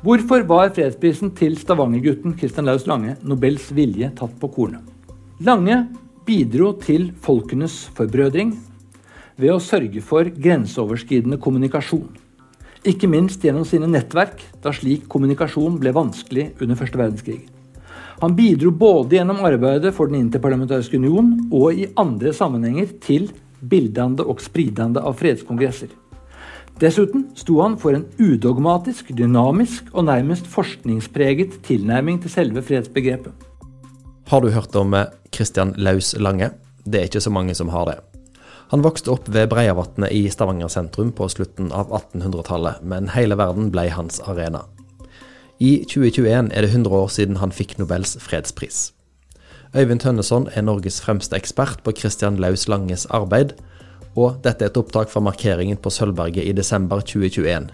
Hvorfor var fredsprisen til Stavanger-gutten Christian Laus Lange Nobels vilje tatt på kornet? Lange bidro til folkenes forbrødring ved å sørge for grenseoverskridende kommunikasjon. Ikke minst gjennom sine nettverk, da slik kommunikasjon ble vanskelig under første verdenskrig. Han bidro både gjennom arbeidet for Den interparlamentariske union og i andre sammenhenger til bildende og spridende av fredskongresser. Dessuten sto han for en udogmatisk, dynamisk og nærmest forskningspreget tilnærming til selve fredsbegrepet. Har du hørt om eh, Christian Laus Lange? Det er ikke så mange som har det. Han vokste opp ved Breiavatnet i Stavanger sentrum på slutten av 1800-tallet, men hele verden ble hans arena. I 2021 er det 100 år siden han fikk Nobels fredspris. Øyvind Tønneson er Norges fremste ekspert på Christian Laus Langes arbeid, og dette er et opptak fra markeringen på Sølvberget i desember 2021,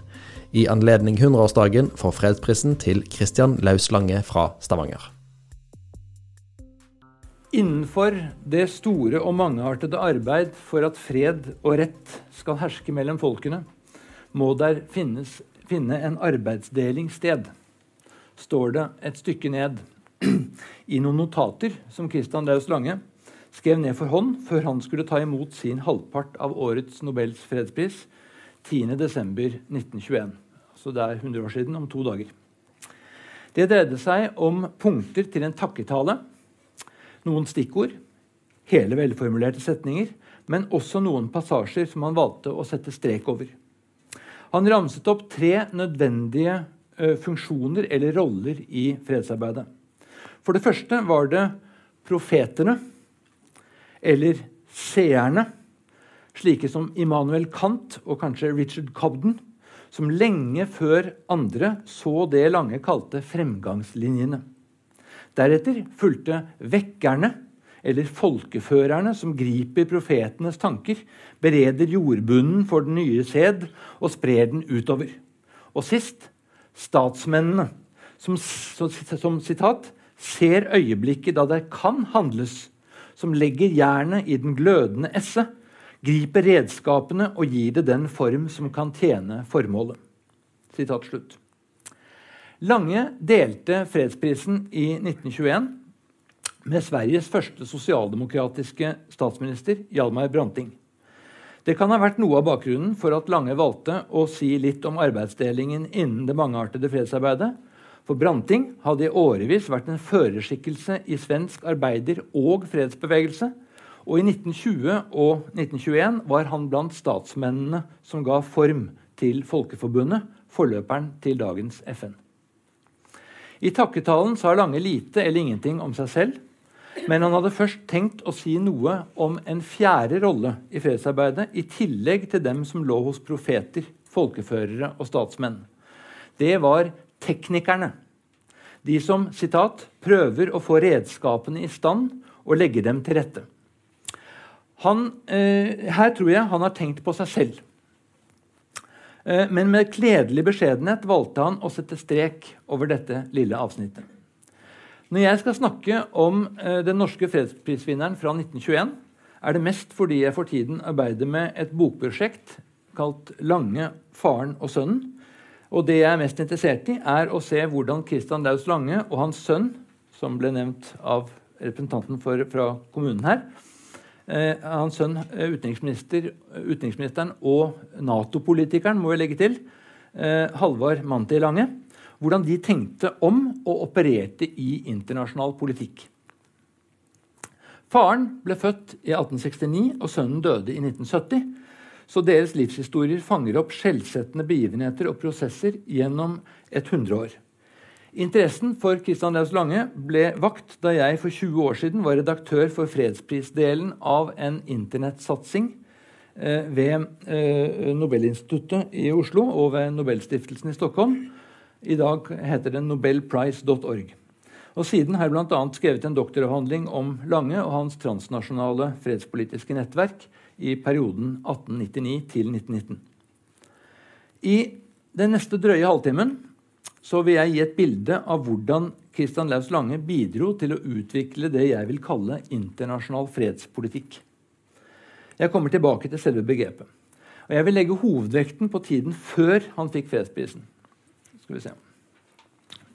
i anledning 100-årsdagen for fredsprisen til Christian Laus Lange fra Stavanger. Innenfor det store og mangeartede arbeid for at fred og rett skal herske mellom folkene, må der finnes, finne en arbeidsdeling sted, står det et stykke ned i noen notater som Christian Laus Lange skrev ned for hånd før han skulle ta imot sin halvpart av årets Nobels fredspris 10.12.1921. Så det er 100 år siden, om to dager. Det dreide seg om punkter til en takketale noen stikkord, hele velformulerte setninger, men også noen passasjer som han valgte å sette strek over. Han ramset opp tre nødvendige funksjoner eller roller i fredsarbeidet. For det første var det profetene, eller seerne, slike som Immanuel Kant og kanskje Richard Cobden, som lenge før andre så det Lange kalte fremgangslinjene. Deretter fulgte vekkerne, eller folkeførerne, som griper profetenes tanker, bereder jordbunnen for den nye sæd og sprer den utover. Og sist statsmennene, som, som, som sitat, ser øyeblikket da det kan handles, som legger jernet i den glødende esse, griper redskapene og gir det den form som kan tjene formålet. Sitat slutt. Lange delte fredsprisen i 1921 med Sveriges første sosialdemokratiske statsminister, Hjalmar Branting. Det kan ha vært noe av bakgrunnen for at Lange valgte å si litt om arbeidsdelingen innen det mangeartede fredsarbeidet. For Branting hadde i årevis vært en førerskikkelse i svensk arbeider- og fredsbevegelse. Og i 1920 og 1921 var han blant statsmennene som ga form til Folkeforbundet, forløperen til dagens FN. I takketalen sa Lange lite eller ingenting om seg selv. Men han hadde først tenkt å si noe om en fjerde rolle i fredsarbeidet, i tillegg til dem som lå hos profeter, folkeførere og statsmenn. Det var teknikerne. De som citat, 'prøver å få redskapene i stand og legge dem til rette'. Han, eh, her tror jeg han har tenkt på seg selv. Eh, men med kledelig beskjedenhet valgte han å sette strek over dette lille avsnittet. Når jeg skal snakke om eh, den norske fredsprisvinneren fra 1921, er det mest fordi jeg for tiden arbeider med et bokprosjekt kalt 'Lange, faren og sønnen'. Og det jeg er mest interessert i, er å se hvordan Christian Laus Lange og hans sønn, som ble nevnt av representanten for, fra kommunen her, Eh, hans sønn, eh, utenriksminister, utenriksministeren og Nato-politikeren, må jeg legge til, eh, Halvard Manti Lange, hvordan de tenkte om og opererte i internasjonal politikk. Faren ble født i 1869, og sønnen døde i 1970. Så deres livshistorier fanger opp skjellsettende begivenheter og prosesser gjennom et hundreår. Interessen for Christian Laus Lange ble vakt da jeg for 20 år siden var redaktør for fredsprisdelen av en internettsatsing eh, ved eh, Nobelinstituttet i Oslo og ved Nobelstiftelsen i Stockholm. I dag heter den nobelprice.org. Og Siden har jeg bl.a. skrevet en doktoravhandling om Lange og hans transnasjonale fredspolitiske nettverk i perioden 1899 til 1919. I den neste drøye halvtimen så vil jeg gi et bilde av hvordan Kristian Laus Lange bidro til å utvikle det jeg vil kalle internasjonal fredspolitikk. Jeg kommer tilbake til selve begrepet. Og Jeg vil legge hovedvekten på tiden før han fikk fredsprisen. Skal vi se.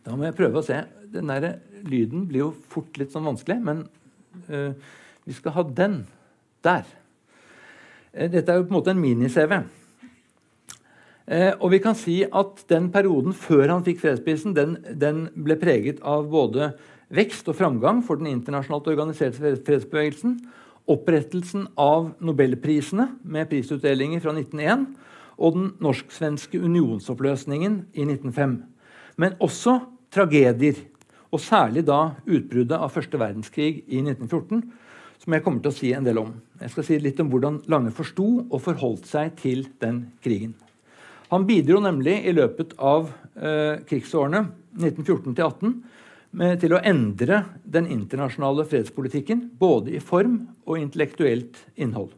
Da må jeg prøve å se. Den der lyden blir jo fort litt sånn vanskelig, men uh, vi skal ha den der. Uh, dette er jo på en måte en mini-CV. Uh, og vi kan si at den perioden før han fikk fredsprisen, den, den, ble preget av både vekst og framgang for den internasjonalt organiserte fredsbevegelsen, opprettelsen av nobelprisene med prisutdelinger fra 1901 og den norsk-svenske unionsoppløsningen i 1905. Men også tragedier, og særlig da utbruddet av første verdenskrig i 1914, som jeg kommer til å si en del om. Jeg skal si litt om hvordan Lange forsto og forholdt seg til den krigen. Han bidro nemlig i løpet av eh, krigsårene 1914-18 til å endre den internasjonale fredspolitikken, både i form og intellektuelt innhold.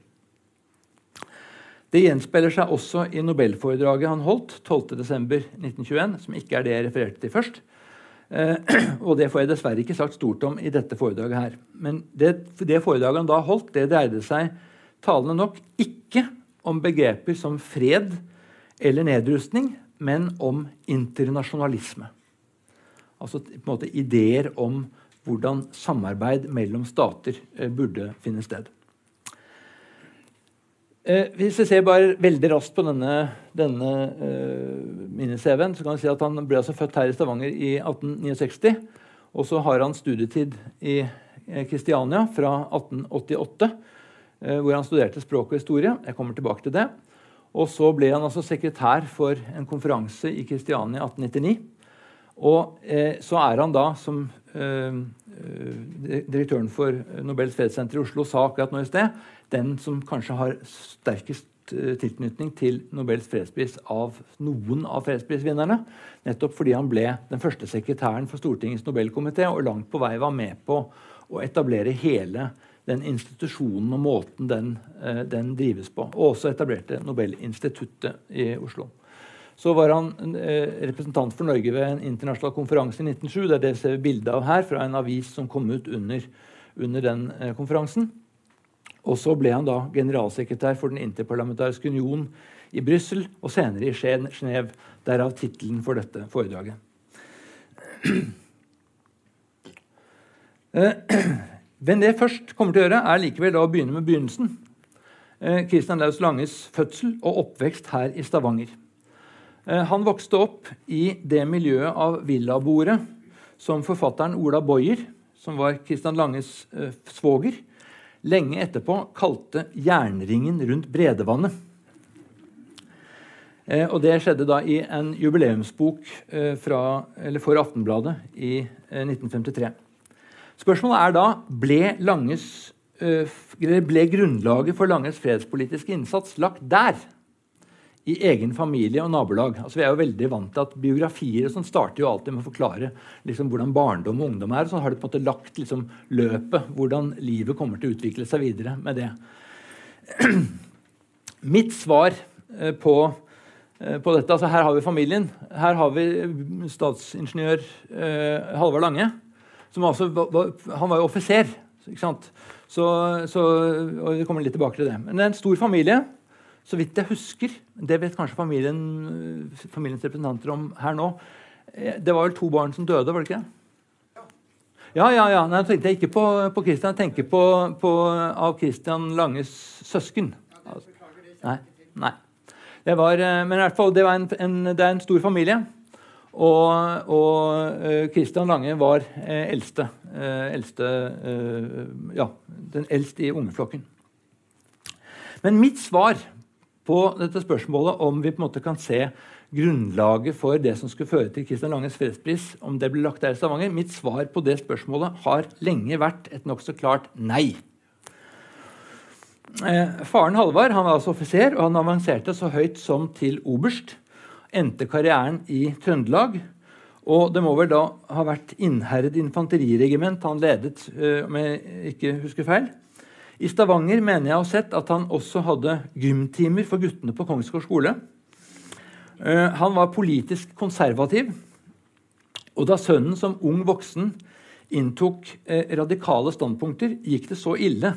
Det gjenspeiler seg også i nobelforedraget han holdt 12.12.1921, som ikke er det jeg refererte til først. Eh, og det får jeg dessverre ikke sagt stort om i dette foredraget her. Men det, det foredraget han da holdt, det dreide seg talende nok ikke om begreper som fred eller nedrustning, men om internasjonalisme. Altså på en måte ideer om hvordan samarbeid mellom stater eh, burde finne sted. Eh, hvis vi ser bare veldig raskt på denne, denne eh, mini-CV-en, så kan vi si at han ble altså født her i Stavanger i 1869. Og så har han studietid i eh, Kristiania fra 1888, eh, hvor han studerte språk og historie. Jeg kommer tilbake til det. Og så ble han altså sekretær for en konferanse i Kristiania i 1899. Og eh, så er han da, som direktøren for Nobels fredssenter i Oslo sa akkurat nå i sted, den som kanskje har sterkest eh, tilknytning til Nobels fredspris av noen av fredsprisvinnerne. Nettopp fordi han ble den første sekretæren for Stortingets nobelkomité og langt på vei var med på å etablere hele den institusjonen og måten den, eh, den drives på. Og også etablerte Nobelinstituttet i Oslo. Så var han eh, representant for Norge ved en internasjonal konferanse i 1907. Det er det vi ser bilde av her, fra en avis som kom ut under, under den konferansen. Og så ble han da generalsekretær for Den interparlamentariske union i Brussel og senere i Genéve. Derav tittelen for dette foredraget. Men det først kommer til å gjøre, er likevel å begynne med begynnelsen. Kristian Laus Langes fødsel og oppvekst her i Stavanger. Han vokste opp i det miljøet av villaboere som forfatteren Ola Boyer, som var Kristian Langes svoger, lenge etterpå kalte jernringen rundt Bredevannet. Eh, og Det skjedde da i en jubileumsbok eh, fra, for Aftenbladet i eh, 1953. Spørsmålet er da ble, Langes, eh, ble grunnlaget for Langes fredspolitiske innsats lagt der i egen familie og nabolag. Altså, vi er jo veldig vant til at Biografier sånn starter jo alltid med å forklare liksom, hvordan barndom og ungdom er. og Så har det på en måte lagt liksom, løpet, hvordan livet kommer til å utvikle seg videre med det. Mitt svar eh, på, eh, på, dette altså Her har vi familien. Her har vi statsingeniør eh, Halvard Lange. Som altså, han var jo offiser. ikke sant? Så, så, og Vi kommer litt tilbake til det. Men det er en stor familie. Så vidt jeg husker, det vet kanskje familien, familiens representanter om her nå eh, Det var vel to barn som døde, var det ikke det? Ja, ja, ja. Nei, jeg tenkte ikke på, på Christian, jeg tenker på, på av Christian Langes søsken. Nei. nei. Det var, eh, men i hvert fall, det, en, en, det er en stor familie. Og, og uh, Christian Lange var eh, eldste, Eh, eldste ja, den eldste i ungeflokken. Men mitt svar på dette spørsmålet om vi på en måte kan se grunnlaget for det som skulle føre til Kristian Langes fredspris, om det ble lagt der i Stavanger. Mitt svar på det spørsmålet har lenge vært et nokså klart nei. Eh, faren Halvard han var altså offiser, og han avanserte så høyt som til oberst. Endte karrieren i Trøndelag. Og det må vel da ha vært Innherred infanteriregiment han ledet, eh, om jeg ikke husker feil. I Stavanger mener jeg å ha sett at han også hadde gymtimer for guttene på Kongsgård skole. Uh, han var politisk konservativ. Og da sønnen som ung voksen inntok uh, radikale standpunkter, gikk det så ille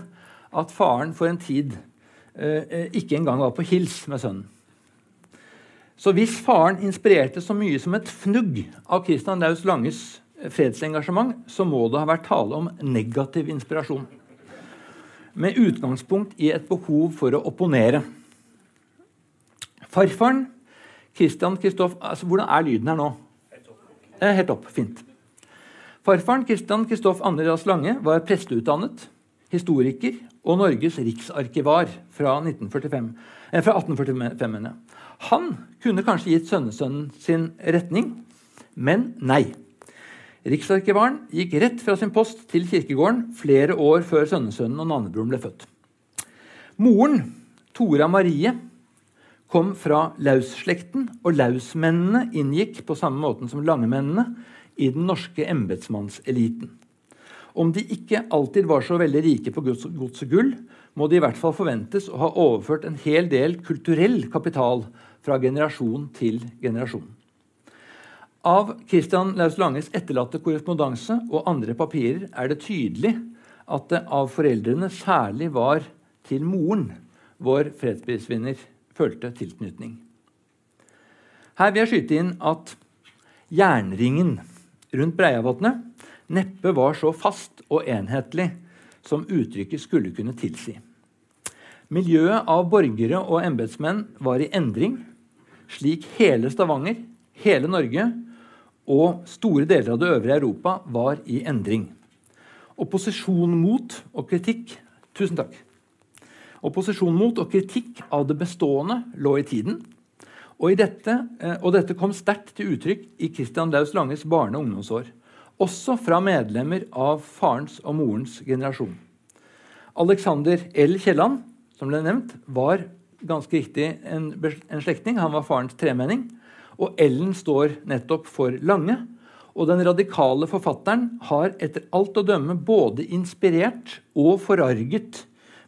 at faren for en tid uh, ikke engang var på hils med sønnen. Så hvis faren inspirerte så mye som et fnugg av Christian Laus Langes fredsengasjement, så må det ha vært tale om negativ inspirasjon. Med utgangspunkt i et behov for å opponere. Farfaren Christian Kristoff altså, Hvordan er lyden her nå? Helt opp. Fint. Farfaren Christian Kristoff Andreas Lange var presteutdannet, historiker og Norges riksarkivar fra, 1945, eh, fra 1845. Han kunne kanskje gitt sønnesønnen sin retning, men nei. Riksarkivaren gikk rett fra sin post til kirkegården flere år før sønnesønnen og navnebroren ble født. Moren, Tora Marie, kom fra Laus-slekten, og Laus-mennene inngikk på samme måten som Langemennene i den norske embetsmannseliten. Om de ikke alltid var så veldig rike på gods og gull, må de i hvert fall forventes å ha overført en hel del kulturell kapital fra generasjon til generasjon. Av Christian Laus Langes etterlatte korrespondanse og andre papirer er det tydelig at det av foreldrene særlig var til moren vår fredsprisvinner følte tilknytning. Her vil jeg skyte inn at jernringen rundt Breiavatnet neppe var så fast og enhetlig som uttrykket skulle kunne tilsi. Miljøet av borgere og embetsmenn var i endring, slik hele Stavanger, hele Norge og store deler av det øvrige Europa var i endring. Opposisjon mot og kritikk Tusen takk. Opposisjon mot og kritikk av det bestående lå i tiden. Og, dette, eh, og dette kom sterkt til uttrykk i Christian Laus Langes barne- og ungdomsår. Også fra medlemmer av farens og morens generasjon. Alexander L. Kielland, som ble nevnt, var ganske riktig en, en slektning. Han var farens tremenning. Og L-en står nettopp for Lange. Og den radikale forfatteren har etter alt å dømme både inspirert og forarget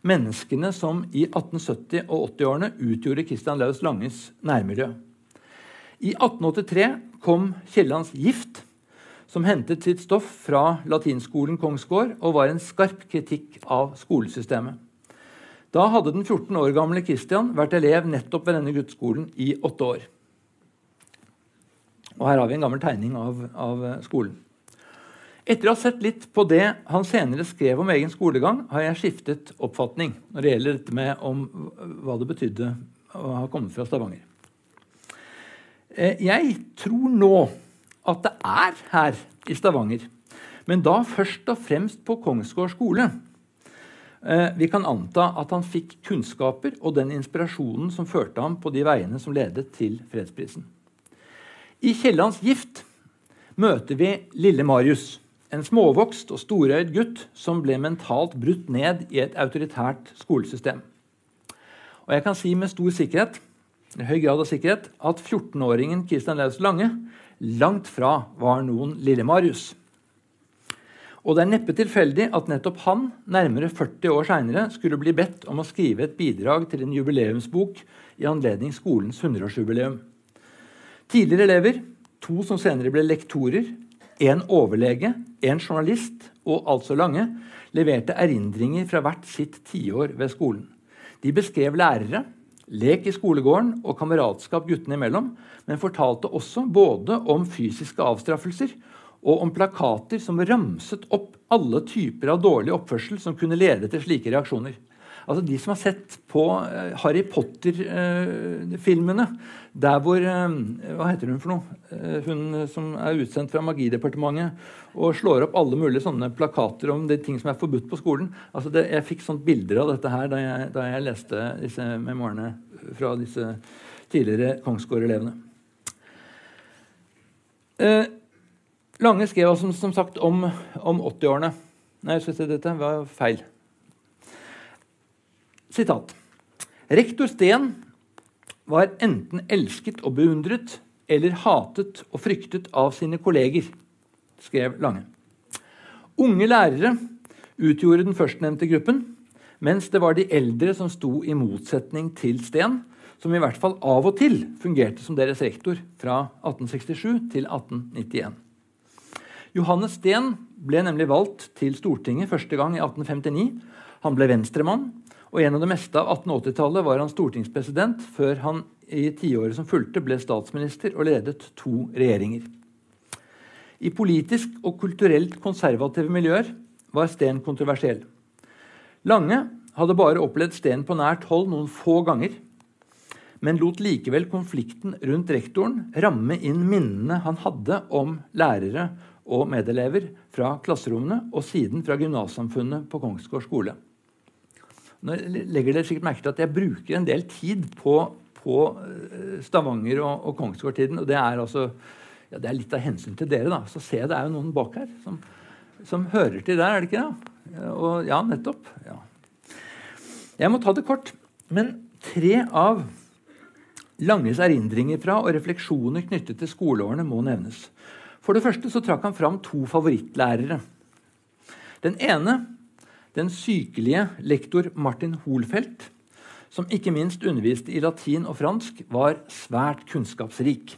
menneskene som i 1870- og 80-årene utgjorde Christian Laus Langes nærmiljø. I 1883 kom Kiellands Gift, som hentet sitt stoff fra latinskolen Kongsgård og var en skarp kritikk av skolesystemet. Da hadde den 14 år gamle Christian vært elev nettopp ved denne guttskolen i åtte år. Og Her har vi en gammel tegning av, av skolen. Etter å ha sett litt på det han senere skrev om egen skolegang, har jeg skiftet oppfatning når det gjelder dette med om hva det betydde å ha kommet fra Stavanger. Eh, jeg tror nå at det er her i Stavanger, men da først og fremst på Kongsgård skole. Eh, vi kan anta at han fikk kunnskaper og den inspirasjonen som førte ham på de veiene som ledet til fredsprisen. I Kiellands gift møter vi lille Marius, en småvokst og storøyd gutt som ble mentalt brutt ned i et autoritært skolesystem. Og jeg kan si med stor sikkerhet, høy grad av sikkerhet at 14-åringen Kristian Laus Lange langt fra var noen lille Marius. Og det er neppe tilfeldig at nettopp han nærmere 40 år seinere skulle bli bedt om å skrive et bidrag til en jubileumsbok i anledning skolens 100-årsjubileum. Tidligere elever, to som senere ble lektorer, en overlege, en journalist og altså Lange, leverte erindringer fra hvert sitt tiår ved skolen. De beskrev lærere, lek i skolegården og kameratskap guttene imellom, men fortalte også både om fysiske avstraffelser og om plakater som ramset opp alle typer av dårlig oppførsel som kunne lede til slike reaksjoner. Altså De som har sett på uh, Harry Potter-filmene, uh, der hvor uh, Hva heter hun for noe? hun som er utsendt fra Magidepartementet og slår opp alle mulige sånne plakater om de ting som er forbudt på skolen. Altså det, Jeg fikk sånt bilder av dette her da jeg, da jeg leste disse memoarene fra disse tidligere Kongsgård-elevene. Lange skrev som, som sagt om, om 80-årene. Nei, jeg synes dette var feil. Sitat. Rektor Steen var enten elsket og beundret eller hatet og fryktet av sine kolleger, skrev Lange. Unge lærere utgjorde den førstnevnte gruppen, mens det var de eldre som sto i motsetning til Steen, som i hvert fall av og til fungerte som deres rektor fra 1867 til 1891. Johannes Steen ble nemlig valgt til Stortinget første gang i 1859. Han ble venstremann, og gjennom det meste av 1880-tallet var han stortingspresident før han i tiåret som fulgte, ble statsminister og ledet to regjeringer. I politisk og kulturelt konservative miljøer var Steen kontroversiell. Lange hadde bare opplevd Steen på nært hold noen få ganger, men lot likevel konflikten rundt rektoren ramme inn minnene han hadde om lærere og medelever fra klasserommene og siden fra gymnassamfunnet på Kongsgård skole. Nå legger dere sikkert merke til at jeg bruker en del tid på, på eh, Stavanger og, og Kongsgård-tiden. og det er, altså, ja, det er litt av hensyn til dere. da, Så ser jeg det er jo noen bak her som, som hører til der, er det ikke det? Og, ja, nettopp. Ja. Jeg må ta det kort. Men tre av Langes erindringer fra og refleksjoner knyttet til skoleårene må nevnes. For det første så trakk han fram to favorittlærere. Den ene den sykelige lektor Martin Holfeldt, som ikke minst underviste i latin og fransk, var svært kunnskapsrik.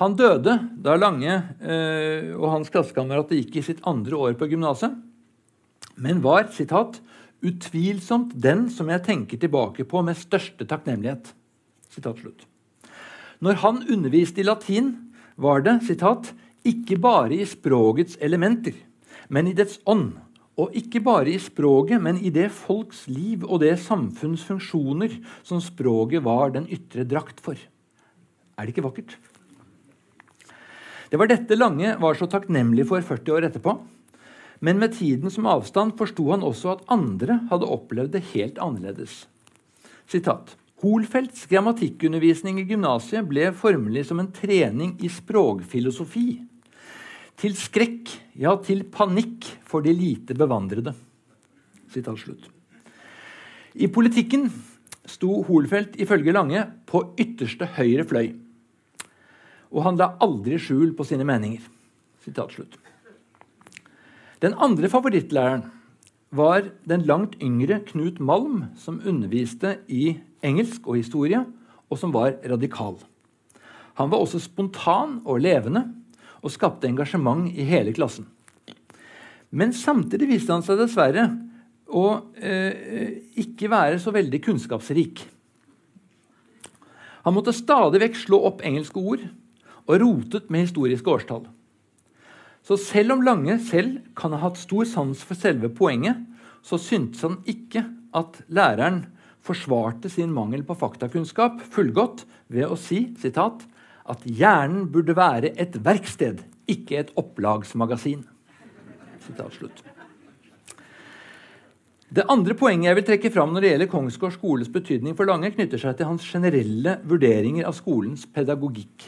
Han døde da Lange eh, og hans klassekamerater gikk i sitt andre år på gymnaset, men var citat, 'utvilsomt den som jeg tenker tilbake på med største takknemlighet'. Når han underviste i latin, var det citat, 'ikke bare i språkets elementer, men i dets ånd' og ikke bare i språket, men i det folks liv og det samfunns funksjoner som språket var den ytre drakt for. Er det ikke vakkert? Det var dette Lange var så takknemlig for 40 år etterpå. Men med tiden som avstand forsto han også at andre hadde opplevd det helt annerledes. Sitat. Holfeldts grammatikkundervisning i gymnasiet ble formelig som en trening i språkfilosofi til skrekk, ja, til panikk for de lite bevandrede. I politikken sto Holfeldt ifølge Lange på ytterste høyre fløy. Og han la aldri skjul på sine meninger. Den andre favorittlæreren var den langt yngre Knut Malm, som underviste i engelsk og historie, og som var radikal. Han var også spontan og levende og skapte engasjement i hele klassen. Men samtidig viste han seg dessverre å eh, ikke være så veldig kunnskapsrik. Han måtte stadig vekk slå opp engelske ord og rotet med historiske årstall. Så selv om Lange selv kan ha hatt stor sans for selve poenget, så syntes han ikke at læreren forsvarte sin mangel på faktakunnskap fullgodt ved å si citat, at hjernen burde være et verksted, ikke et opplagsmagasin. Det andre poenget jeg vil trekke fram når det gjelder Kongsgård skoles betydning for Lange, knytter seg til hans generelle vurderinger av skolens pedagogikk.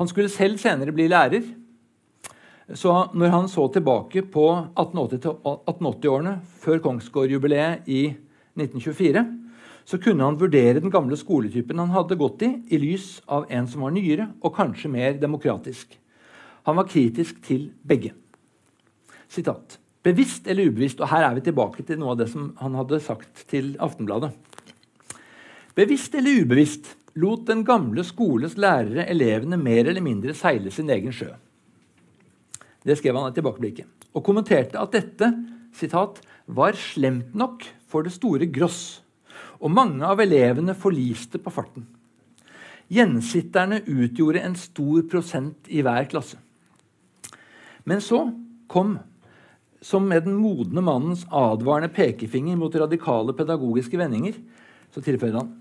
Han skulle selv senere bli lærer. Så når han så tilbake på 1880-årene, før Kongsgård-jubileet i 1924, så kunne han vurdere den gamle skoletypen han hadde gått i, i lys av en som var nyere og kanskje mer demokratisk. Han var kritisk til begge. Sitat. Bevisst eller ubevisst, og her er vi tilbake til noe av det som han hadde sagt til Aftenbladet. Bevisst eller ubevisst lot den gamle skoles lærere elevene mer eller mindre seile sin egen sjø. Det skrev han i tilbakeblikket. Og kommenterte at dette sitat, var slemt nok for det store gross og mange av elevene forliste på farten. Gjensitterne utgjorde en stor prosent i hver klasse. Men så kom, som med den modne mannens advarende pekefinger mot radikale pedagogiske vendinger, så tilføyde han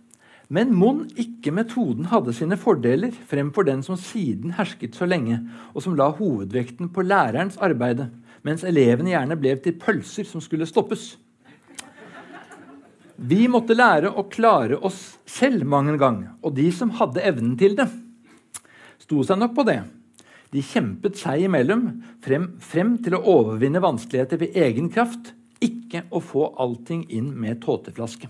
men mon ikke metoden hadde sine fordeler fremfor den som siden hersket så lenge, og som la hovedvekten på lærerens arbeide, mens elevene gjerne ble til pølser som skulle stoppes. Vi måtte lære å klare oss selv mange ganger, og de som hadde evnen til det, sto seg nok på det. De kjempet seg imellom frem, frem til å overvinne vanskeligheter ved egen kraft, ikke å få allting inn med tåteflaske.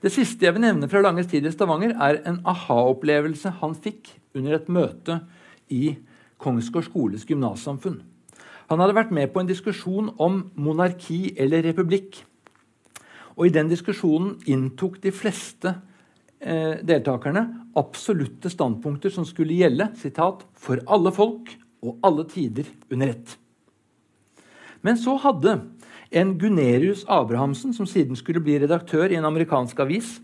Det siste jeg vil nevne fra Langes tid i Stavanger, er en aha-opplevelse han fikk under et møte i Kongsgård skoles gymnassamfunn. Han hadde vært med på en diskusjon om monarki eller republikk. Og I den diskusjonen inntok de fleste eh, deltakerne absolutte standpunkter som skulle gjelde citat, 'for alle folk og alle tider under ett'. Men så hadde en Gunerius Abrahamsen, som siden skulle bli redaktør i en amerikansk avis,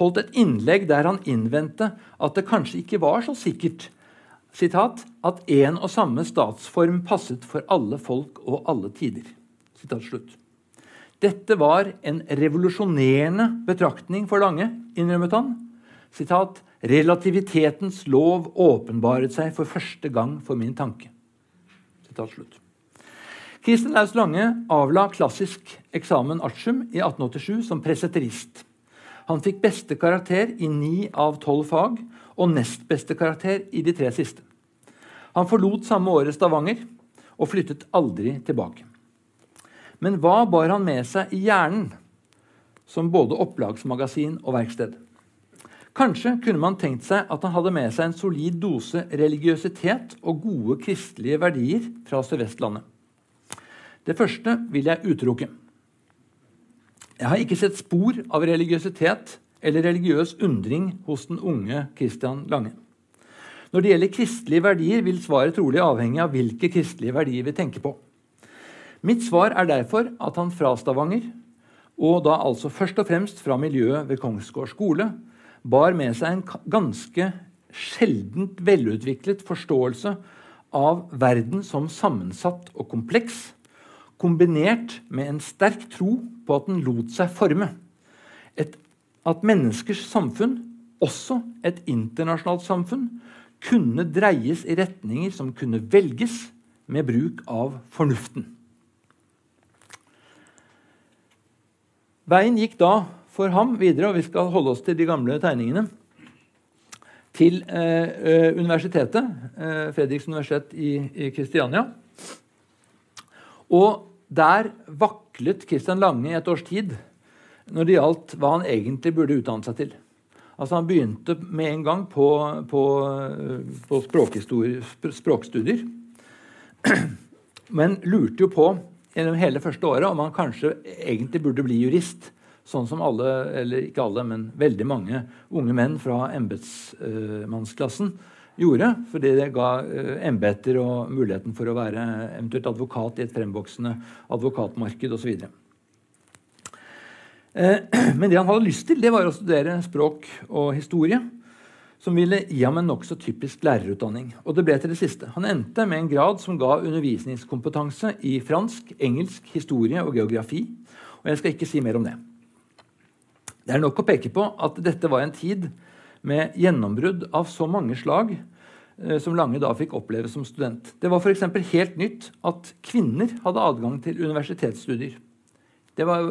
holdt et innlegg der han innvendte at det kanskje ikke var så sikkert sitat, at én og samme statsform passet for alle folk og alle tider. Sitat slutt. Dette var en revolusjonerende betraktning for Lange, innrømmet han. Sitat, Relativitetens lov åpenbaret seg for første gang for min tanke. Sitat slutt. Kristen Laus Lange avla klassisk eksamen artium i 1887 som preseterist. Han fikk beste karakter i ni av tolv fag og nest beste karakter i de tre siste. Han forlot samme året Stavanger og flyttet aldri tilbake. Men hva bar han med seg i hjernen som både opplagsmagasin og verksted? Kanskje kunne man tenkt seg at han hadde med seg en solid dose religiøsitet og gode kristelige verdier fra Sør-Vestlandet. Det første vil jeg utelukke. Jeg har ikke sett spor av religiøsitet eller religiøs undring hos den unge Christian Lange. Når det gjelder kristelige verdier, vil svaret trolig avhenge av hvilke kristelige verdier vi tenker på. Mitt svar er derfor at han fra Stavanger, og da altså først og fremst fra miljøet ved Kongsgård skole, bar med seg en ganske sjeldent velutviklet forståelse av verden som sammensatt og kompleks, kombinert med en sterk tro på at den lot seg forme. Et, at menneskers samfunn, også et internasjonalt samfunn, kunne dreies i retninger som kunne velges med bruk av fornuften. Veien gikk da for ham videre, og vi skal holde oss til de gamle tegningene, til eh, universitetet, eh, Fredriks universitet i, i Kristiania. Og der vaklet Christian Lange i et års tid når det gjaldt hva han egentlig burde utdanne seg til. Altså Han begynte med en gang på, på, på språkstudier. Men lurte jo på gjennom hele første året om han kanskje egentlig burde bli jurist. Sånn som alle, eller ikke alle, men veldig mange unge menn fra embetsmannsklassen uh, gjorde. Fordi det ga uh, embeter og muligheten for å være eventuelt advokat i et fremvoksende advokatmarked osv. Uh, men det han hadde lyst til, det var å studere språk og historie. Som ville gi ham en nokså typisk lærerutdanning. Og det ble til det siste. Han endte med en grad som ga undervisningskompetanse i fransk, engelsk, historie og geografi. Og jeg skal ikke si mer om det. Det er nok å peke på at dette var en tid med gjennombrudd av så mange slag eh, som Lange da fikk oppleve som student. Det var f.eks. helt nytt at kvinner hadde adgang til universitetsstudier. Det var,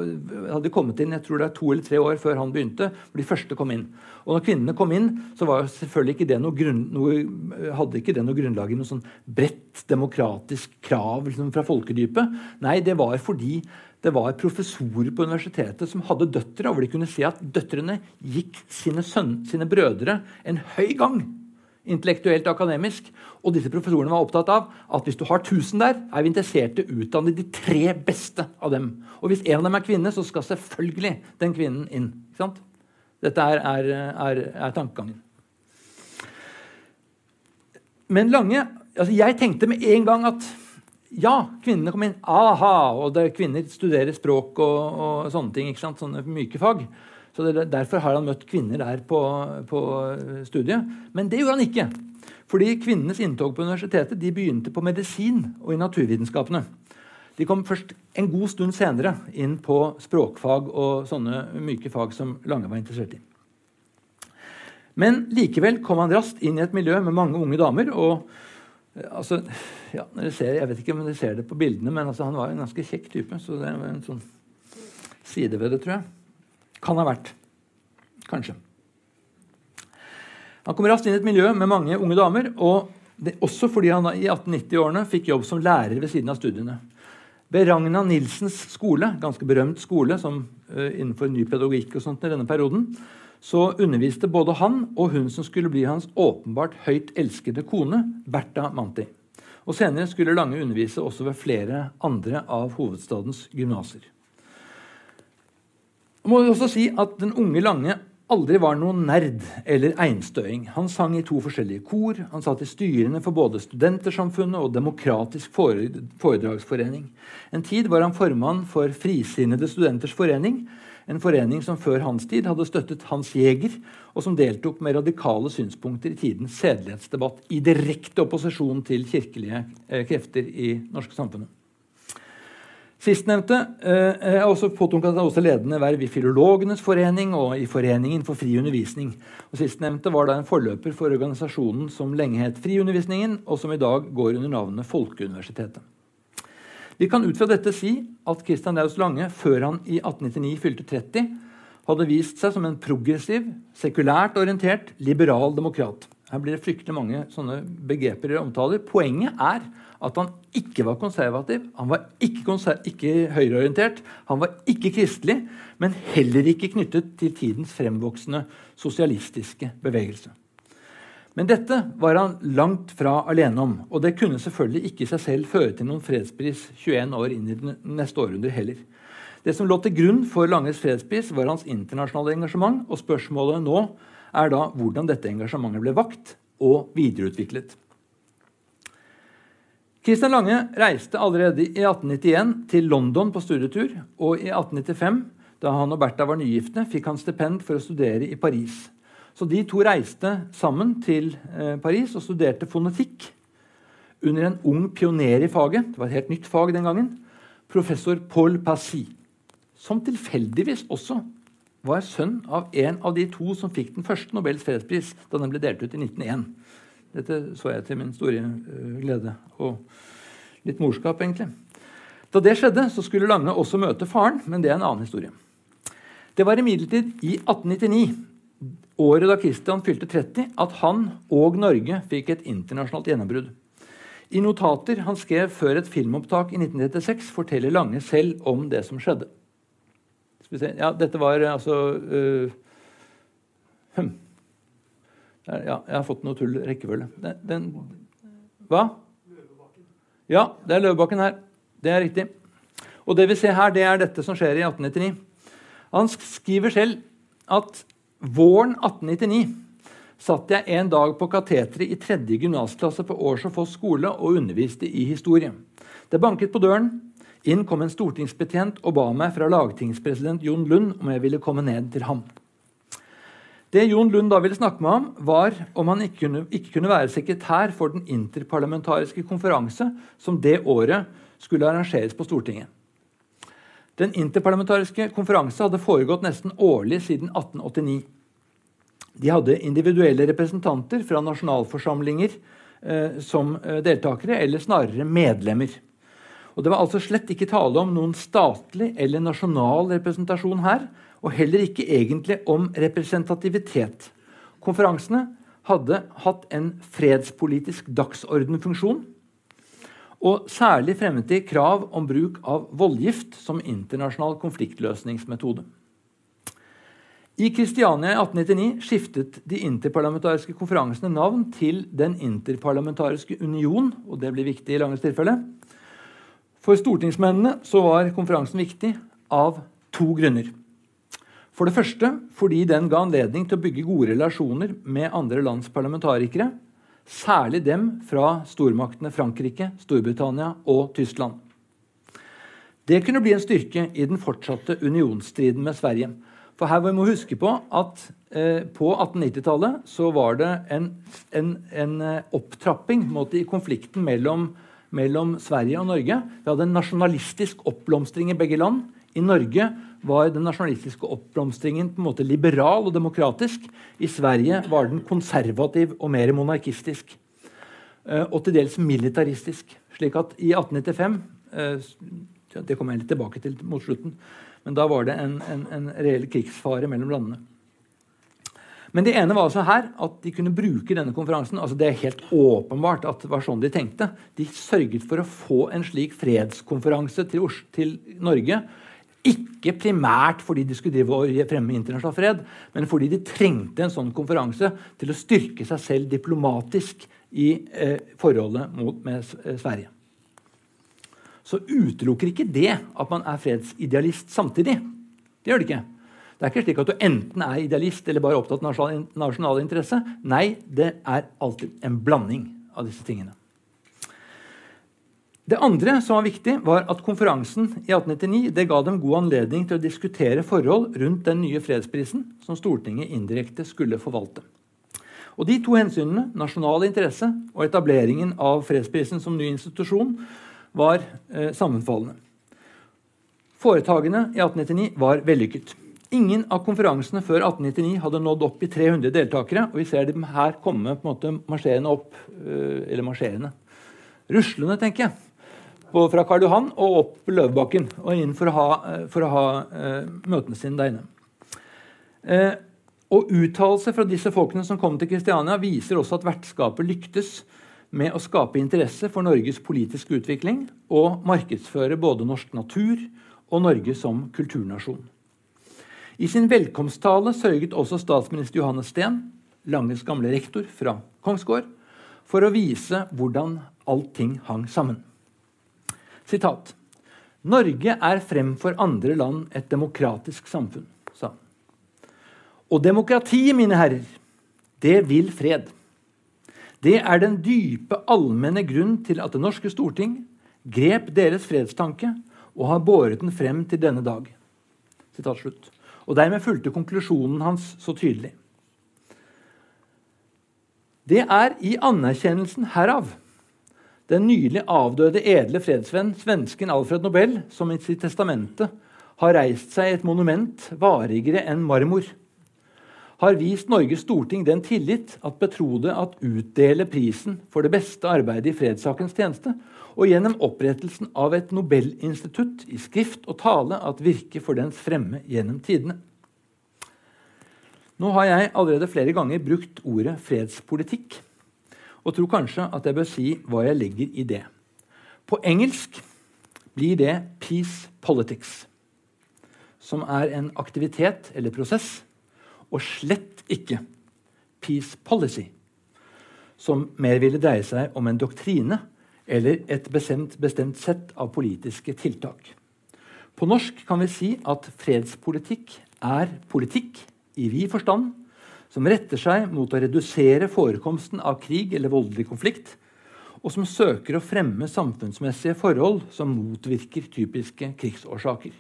hadde kommet inn jeg tror det er to eller tre år før han begynte. hvor de første kom inn. Og når kvinnene kom inn, så var selvfølgelig ikke det noe, grunn, noe hadde ikke det noe grunnlag i noe sånn bredt demokratisk krav liksom, fra folkedypet. Nei, det var fordi det var professorer på universitetet som hadde døtre, hvor de kunne se at døtrene gikk sine, sønne, sine brødre en høy gang intellektuelt og akademisk. Og disse professorene var opptatt av at hvis du har 1000 der, er vi interessert i å utdanne de tre beste av dem. Og hvis en av dem er kvinne, så skal selvfølgelig den kvinnen inn. Dette er, er, er, er tankegangen. Men Lange altså Jeg tenkte med en gang at ja, kvinnene kom inn. Aha! Og det, kvinner studerer språk og, og sånne ting. ikke sant? Sånne myke fag. Så det, Derfor har han møtt kvinner der på, på, studiet. Men det gjorde han ikke. Fordi kvinnenes inntog på universitetet de begynte på medisin og i naturvitenskapene. De kom først en god stund senere inn på språkfag og sånne myke fag som Lange var interessert i. Men likevel kom han raskt inn i et miljø med mange unge damer. og altså, ja, ser, Jeg vet ikke om dere ser det på bildene, men altså, han var en ganske kjekk type. Så det er en sånn side ved det, tror jeg. Kan ha vært. Kanskje. Han kom raskt inn i et miljø med mange unge damer. og det, Også fordi han i 1890-årene fikk jobb som lærer ved siden av studiene. Ved Ragna Nilsens skole, ganske berømt skole som, uh, innenfor ny pedagogikk og sånt i denne perioden, så underviste både han og hun som skulle bli hans åpenbart høyt elskede kone, Bertha Manti. Og Senere skulle Lange undervise også ved flere andre av hovedstadens gymnaser. Må også si at Den unge Lange aldri var noen nerd eller einstøing. Han sang i to forskjellige kor. Han satt i styrene for både Studentersamfunnet og Demokratisk foredragsforening. En tid var han formann for Frisinnede studenters forening, en forening som før hans tid hadde støttet Hans Jæger, og som deltok med radikale synspunkter i tidens sedelighetsdebatt i direkte opposisjon til kirkelige eh, krefter i norske samfunnet. Sistnevnte eh, er også påtunket også ledende verv i Filologenes forening og i Foreningen for fri undervisning. Og Sistnevnte var da en forløper for organisasjonen som lenge het Friundervisningen, og som i dag går under navnet Folkeuniversitetet. Vi kan ut fra dette si at Christian Laus Lange, før han i 1899 fylte 30, hadde vist seg som en progressiv, sekulært orientert, liberal demokrat. Her blir det fryktelig mange sånne begreper i omtaler. Poenget er at han ikke var konservativ, han var ikke, konser ikke høyreorientert, han var ikke kristelig, men heller ikke knyttet til tidens fremvoksende sosialistiske bevegelse. Men dette var han langt fra alene om, og det kunne selvfølgelig ikke i seg selv føre til noen fredspris 21 år inn i det neste århundre heller. Det som lå til grunn for Langes fredspris, var hans internasjonale engasjement, og spørsmålet nå er da hvordan dette engasjementet ble vakt og videreutviklet. Christian Lange reiste allerede i 1891 til London på studietur. Og i 1895, da han og Bertha var nygifte, fikk han stipend for å studere i Paris. Så de to reiste sammen til eh, Paris og studerte fonetikk under en ung pioner i faget. Det var et helt nytt fag den gangen. Professor Paul Passy. Som tilfeldigvis også var sønn av en av de to som fikk den første Nobels fredspris da den ble delt ut i 1901. Dette så jeg til min store uh, glede og litt morskap, egentlig. Da det skjedde, så skulle Lange også møte faren, men det er en annen historie. Det var imidlertid i 1899, året da Christian fylte 30, at han og Norge fikk et internasjonalt gjennombrudd. I notater han skrev før et filmopptak i 1936, forteller Lange selv om det som skjedde. Ja, dette var altså uh, hm. Ja, jeg har fått noe tull rekkefølge. Den, den, hva? Ja, det er Løvebakken her. Det er riktig. Og det vi ser her, det er dette som skjer i 1899. Han skriver selv at våren 1899 satt jeg en dag på kateteret i tredje gymnasklasse på Års og Foss skole og underviste i historie. Det banket på døren. Inn kom en stortingsbetjent og ba meg fra lagtingspresident Jon Lund om jeg ville komme ned til ham. Det Jon Lund da ville snakke med ham, var om han ikke kunne, ikke kunne være sekretær for den interparlamentariske konferanse som det året skulle arrangeres på Stortinget. Den interparlamentariske konferanse hadde foregått nesten årlig siden 1889. De hadde individuelle representanter fra nasjonalforsamlinger eh, som eh, deltakere, eller snarere medlemmer. Og Det var altså slett ikke tale om noen statlig eller nasjonal representasjon her, og heller ikke egentlig om representativitet. Konferansene hadde hatt en fredspolitisk dagsordenfunksjon. Og særlig fremmet de krav om bruk av voldgift som internasjonal konfliktløsningsmetode. I Kristiania i 1899 skiftet de interparlamentariske konferansene navn til Den interparlamentariske union. og det blir viktig i Langes tilfelle. For stortingsmennene så var konferansen viktig av to grunner. For det første fordi den ga anledning til å bygge gode relasjoner med andre lands parlamentarikere, særlig dem fra stormaktene Frankrike, Storbritannia og Tyskland. Det kunne bli en styrke i den fortsatte unionsstriden med Sverige. For her må vi huske på at eh, på 1890-tallet så var det en, en, en eh, opptrapping måte, i konflikten mellom, mellom Sverige og Norge. Vi hadde en nasjonalistisk oppblomstring i begge land. I Norge var den nasjonalistiske oppblomstringen på en måte liberal og demokratisk. I Sverige var den konservativ og mer monarkistisk. Eh, og til dels militaristisk. Slik at i 1895 eh, Det kommer jeg litt tilbake til mot slutten. Men da var det en, en, en reell krigsfare mellom landene. Men det ene var altså her at de kunne bruke denne konferansen. altså Det er helt åpenbart at det var sånn de tenkte. De sørget for å få en slik fredskonferanse til, til Norge ikke primært fordi de skulle drive og fremme internasjonal fred, men fordi de trengte en sånn konferanse til å styrke seg selv diplomatisk i eh, forholdet mot, med eh, Sverige. Så utelukker ikke det at man er fredsidealist samtidig. Det gjør det ikke. Det er ikke slik at du enten er idealist eller bare opptatt av nasjonal, nasjonal interesse. Nei, det er alltid en blanding av disse tingene. Det andre som var viktig, var at konferansen i 1899 det ga dem god anledning til å diskutere forhold rundt den nye fredsprisen som Stortinget indirekte skulle forvalte. Og De to hensynene, nasjonal interesse og etableringen av fredsprisen som ny institusjon, var eh, sammenfallende. Foretakene i 1899 var vellykket. Ingen av konferansene før 1899 hadde nådd opp i 300 deltakere. og Vi ser dem her komme på en måte marsjerende opp. Eh, eller marsjerende. Ruslende, tenker jeg. På, fra Karl Johan og opp Løvebakken og inn for å ha, eh, for å ha uh, møtene sine der inne. Uh, og Uttalelser fra disse folkene som kom til Kristiania, viser også at vertskapet lyktes med å skape interesse for Norges politiske utvikling og markedsføre både norsk natur og Norge som kulturnasjon. I sin velkomsttale sørget også statsminister Johannes Steen, Langes gamle rektor fra Kongsgård, for å vise hvordan allting hang sammen. Sitat. Norge er fremfor andre land et demokratisk samfunn, sa han. Og demokrati, mine herrer, det vil fred. Det er den dype, allmenne grunn til at Det norske storting grep deres fredstanke og har båret den frem til denne dag. Og Dermed fulgte konklusjonen hans så tydelig. Det er i anerkjennelsen herav den nylig avdøde edle fredsvenn svensken Alfred Nobel, som i sitt testamente har reist seg et monument varigere enn marmor har vist Norges storting den tillit at betrode at utdele prisen for det beste arbeidet i fredssakens tjeneste, og gjennom opprettelsen av et Nobelinstitutt i skrift og tale at virke for dens fremme gjennom tidene. Nå har jeg allerede flere ganger brukt ordet fredspolitikk, og tror kanskje at jeg bør si hva jeg legger i det. På engelsk blir det 'peace politics', som er en aktivitet eller prosess og slett ikke peace policy, som mer ville dreie seg om en doktrine eller et bestemt, bestemt sett av politiske tiltak. På norsk kan vi si at fredspolitikk er politikk i vid forstand som retter seg mot å redusere forekomsten av krig eller voldelig konflikt, og som søker å fremme samfunnsmessige forhold som motvirker typiske krigsårsaker.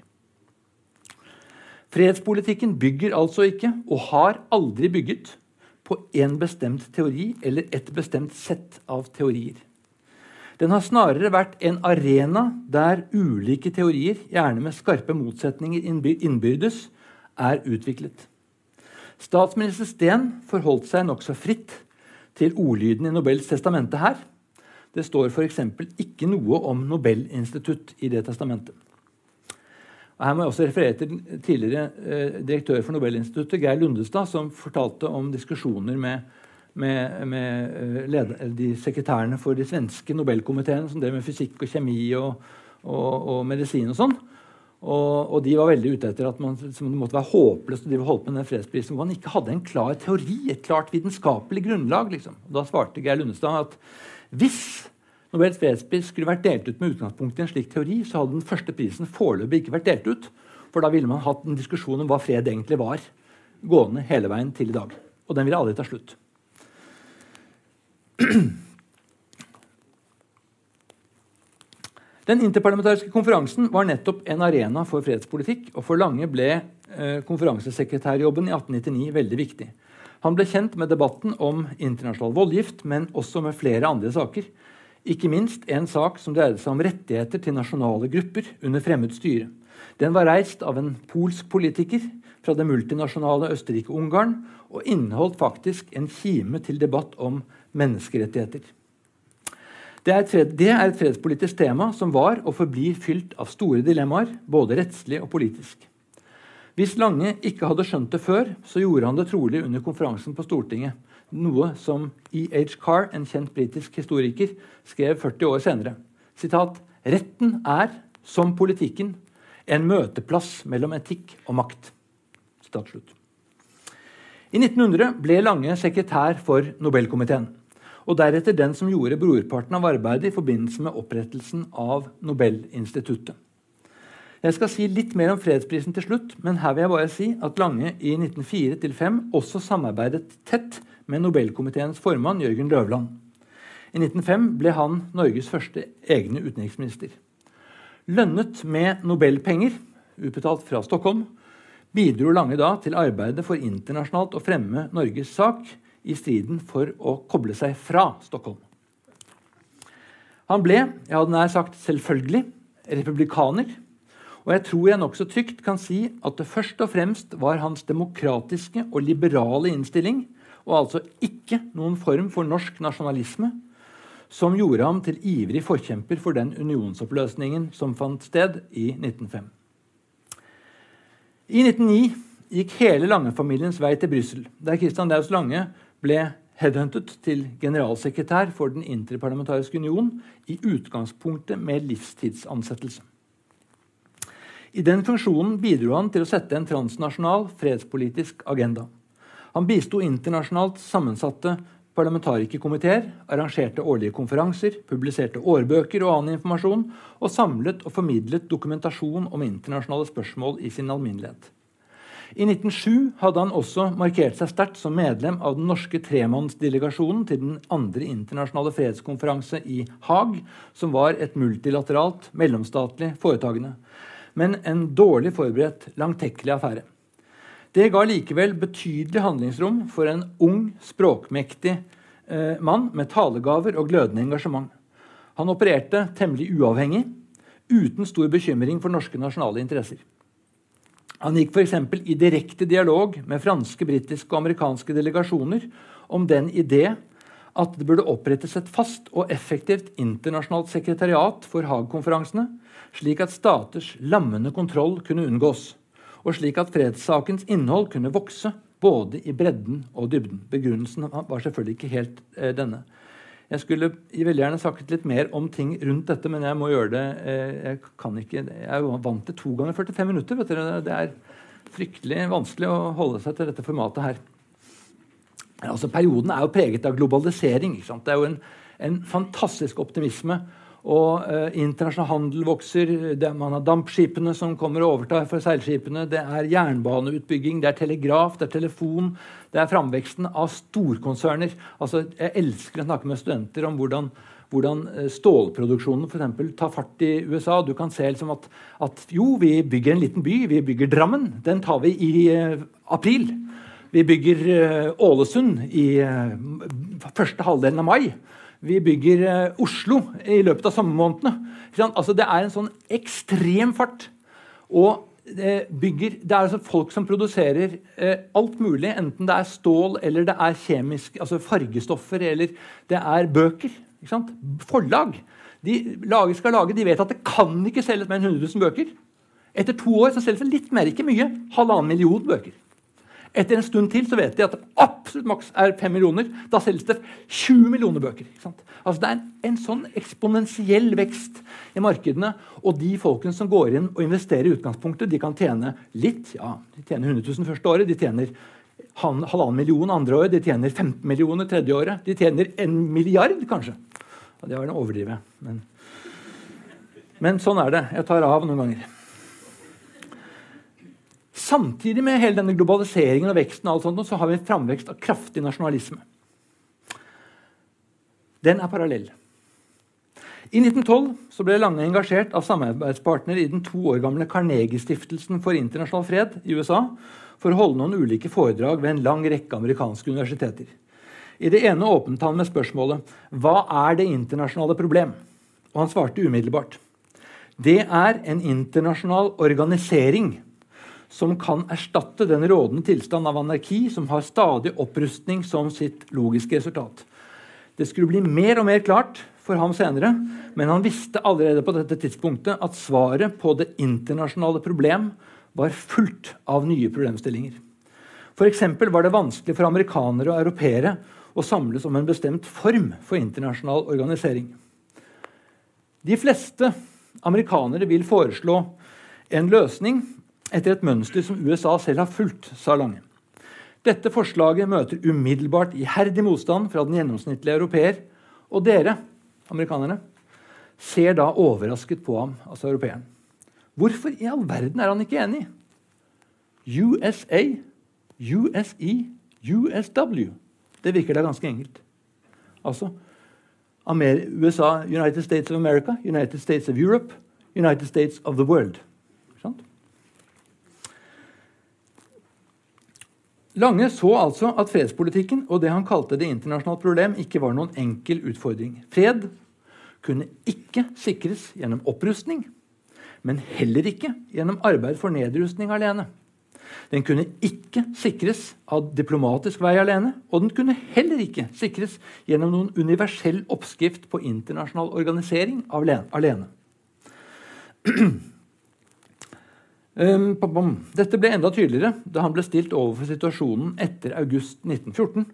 Fredspolitikken bygger altså ikke, og har aldri bygget, på én bestemt teori eller et bestemt sett av teorier. Den har snarere vært en arena der ulike teorier, gjerne med skarpe motsetninger innbyrdes, er utviklet. Statsminister Steen forholdt seg nokså fritt til ordlyden i Nobels testamente her. Det står f.eks. ikke noe om Nobelinstitutt i det testamentet. Og her må jeg også referere til tidligere eh, direktør for Nobelinstituttet, Geir Lundestad, som fortalte om diskusjoner med, med, med eh, leder, de sekretærene for de svenske nobelkomiteene som drev med fysikk og kjemi og, og, og medisin og sånn. Og, og, de var veldig ute etter at man, det måtte være håpløst å holde på med den fredsprisen hvor man ikke hadde en klar teori, et klart vitenskapelig grunnlag. Liksom. Og da svarte Geir Lundestad at hvis Nobels fredspris skulle vært delt ut med utgangspunkt i en slik teori, så hadde den første prisen foreløpig ikke vært delt ut. For da ville man hatt en diskusjon om hva fred egentlig var, gående hele veien til i dag. Og den ville aldri ta slutt. Den interparlamentariske konferansen var nettopp en arena for fredspolitikk, og for Lange ble eh, konferansesekretærjobben i 1899 veldig viktig. Han ble kjent med debatten om internasjonal voldgift, men også med flere andre saker. Ikke minst en sak som dreide seg om rettigheter til nasjonale grupper under fremmed styre. Den var reist av en polsk politiker fra det multinasjonale Østerrike-Ungarn og inneholdt faktisk en kime til debatt om menneskerettigheter. Det er, fred, det er, et fredspolitisk tema som var og forblir fylt av store dilemmaer, både rettslig og politisk. Hvis Lange ikke hadde skjønt det før, så gjorde han det trolig under konferansen på Stortinget, noe som E.H. Carr, en kjent britisk historiker, skrev 40 år senere. Sitat, Retten er, som politikken, en møteplass mellom etikk og makt. Sitat slutt. I 1900 ble Lange sekretær for Nobelkomiteen. Og deretter den som gjorde brorparten av arbeidet i forbindelse med opprettelsen av Nobelinstituttet. Jeg skal si litt mer om fredsprisen til slutt, men her vil jeg bare si at Lange i 1904-5 også samarbeidet tett med Nobelkomiteens formann Jørgen Løvland. I 1905 ble han Norges første egne utenriksminister. Lønnet med nobelpenger, utbetalt fra Stockholm, bidro Lange da til arbeidet for internasjonalt å fremme Norges sak i striden for å koble seg fra Stockholm. Han ble, jeg hadde nær sagt selvfølgelig, republikaner. Og jeg tror jeg nokså trygt kan si at det først og fremst var hans demokratiske og liberale innstilling, og altså ikke noen form for norsk nasjonalisme, som gjorde ham til ivrig forkjemper for den unionsoppløsningen som fant sted i 1905. I 1909 gikk hele Lange-familiens vei til Brussel, der Christian Daus Lange ble headhuntet til generalsekretær for Den interparlamentariske union, i utgangspunktet med livstidsansettelse. I den funksjonen bidro han til å sette en transnasjonal fredspolitisk agenda. Han bisto internasjonalt sammensatte parlamentarikerkomiteer, arrangerte årlige konferanser, publiserte årbøker og annen informasjon, og samlet og formidlet dokumentasjon om internasjonale spørsmål i sin alminnelighet. I 1907 hadde han også markert seg sterkt som medlem av den norske tremannsdelegasjonen til den andre internasjonale fredskonferanse i Haag, som var et multilateralt, mellomstatlig foretagende. Men en dårlig forberedt, langtekkelig affære. Det ga likevel betydelig handlingsrom for en ung, språkmektig eh, mann med talegaver og glødende engasjement. Han opererte temmelig uavhengig, uten stor bekymring for norske nasjonale interesser. Han gikk f.eks. i direkte dialog med franske, britiske og amerikanske delegasjoner om den idé at det burde opprettes et fast og effektivt internasjonalt sekretariat for Haag-konferansene, slik at staters lammende kontroll kunne unngås, og slik at fredssakens innhold kunne vokse både i bredden og dybden. Begrunnelsen var selvfølgelig ikke helt eh, denne. Jeg skulle veldig gjerne sagt litt mer om ting rundt dette, men jeg må gjøre det. Eh, jeg kan ikke, jeg er vant til to ganger 45 minutter. vet dere. Det er fryktelig vanskelig å holde seg til dette formatet her. Altså, perioden er jo preget av globalisering. Det er jo en, en fantastisk optimisme og eh, Internasjonal handel vokser. Det, man har dampskipene som kommer og overtar for seilskipene. Det er jernbaneutbygging, det er telegraf, det er telefon. Det er framveksten av storkonserner. Altså, jeg elsker å snakke med studenter om hvordan, hvordan eh, stålproduksjonen for tar fart i USA. Du kan se liksom at, at, jo, vi bygger en liten by. Vi bygger Drammen. Den tar vi i eh, april. Vi bygger eh, Ålesund i eh, første halvdelen av mai. Vi bygger eh, Oslo i løpet av sommermånedene. Altså, det er en sånn ekstrem fart. Og det, bygger, det er altså folk som produserer eh, alt mulig, enten det er stål eller det er kjemisk, altså fargestoffer eller det er bøker. Forlag. De lager, skal lage, de vet at det kan ikke selges mer enn 100 000 bøker. Etter to år så selges det litt mer, ikke mye. Halvannen million bøker. Etter en stund til så vet de at absolutt maks er 5 millioner. Da selges det 20 millioner bøker. Altså Det er en sånn eksponentiell vekst i markedene. Og de folkene som går inn og investerer i utgangspunktet, de kan tjene litt. ja, De tjener 100 000 første året, de tjener halvannen million andre året, de tjener 15 millioner tredje året. De tjener en milliard, kanskje. Ja, det var å overdrive. Men, men sånn er det. Jeg tar av noen ganger. Samtidig med hele denne globaliseringen og veksten og alt sånt, så har vi en framvekst av kraftig nasjonalisme. Den er parallell. I 1912 ble Lange engasjert av samarbeidspartner i den to år gamle Carnegie-stiftelsen for internasjonal fred i USA for å holde noen ulike foredrag ved en lang rekke amerikanske universiteter. I det ene åpnet han med spørsmålet 'Hva er det internasjonale problem?' Og han svarte umiddelbart. Det er en internasjonal organisering som kan erstatte den rådende tilstand av anarki, som har stadig opprustning som sitt logiske resultat. Det skulle bli mer og mer klart for ham senere, men han visste allerede på dette tidspunktet at svaret på det internasjonale problem var fullt av nye problemstillinger. F.eks. var det vanskelig for amerikanere og europeere å samles om en bestemt form for internasjonal organisering. De fleste amerikanere vil foreslå en løsning etter et mønster som USA selv har fulgt, sa Lange. Dette forslaget møter umiddelbart iherdig motstand fra den gjennomsnittlige europeer. Og dere, amerikanerne, ser da overrasket på ham, altså europeeren. Hvorfor i all verden er han ikke enig? USA, USE, USW. Det virker da ganske enkelt. Altså USA, United States of America, United States of Europe, United States of the World. Lange så altså at fredspolitikken og det han kalte det internasjonale problem, ikke var noen enkel utfordring. Fred kunne ikke sikres gjennom opprustning, men heller ikke gjennom arbeid for nedrustning alene. Den kunne ikke sikres av diplomatisk vei alene, og den kunne heller ikke sikres gjennom noen universell oppskrift på internasjonal organisering alene. Um, Dette ble enda tydeligere da han ble stilt overfor situasjonen etter august 1914.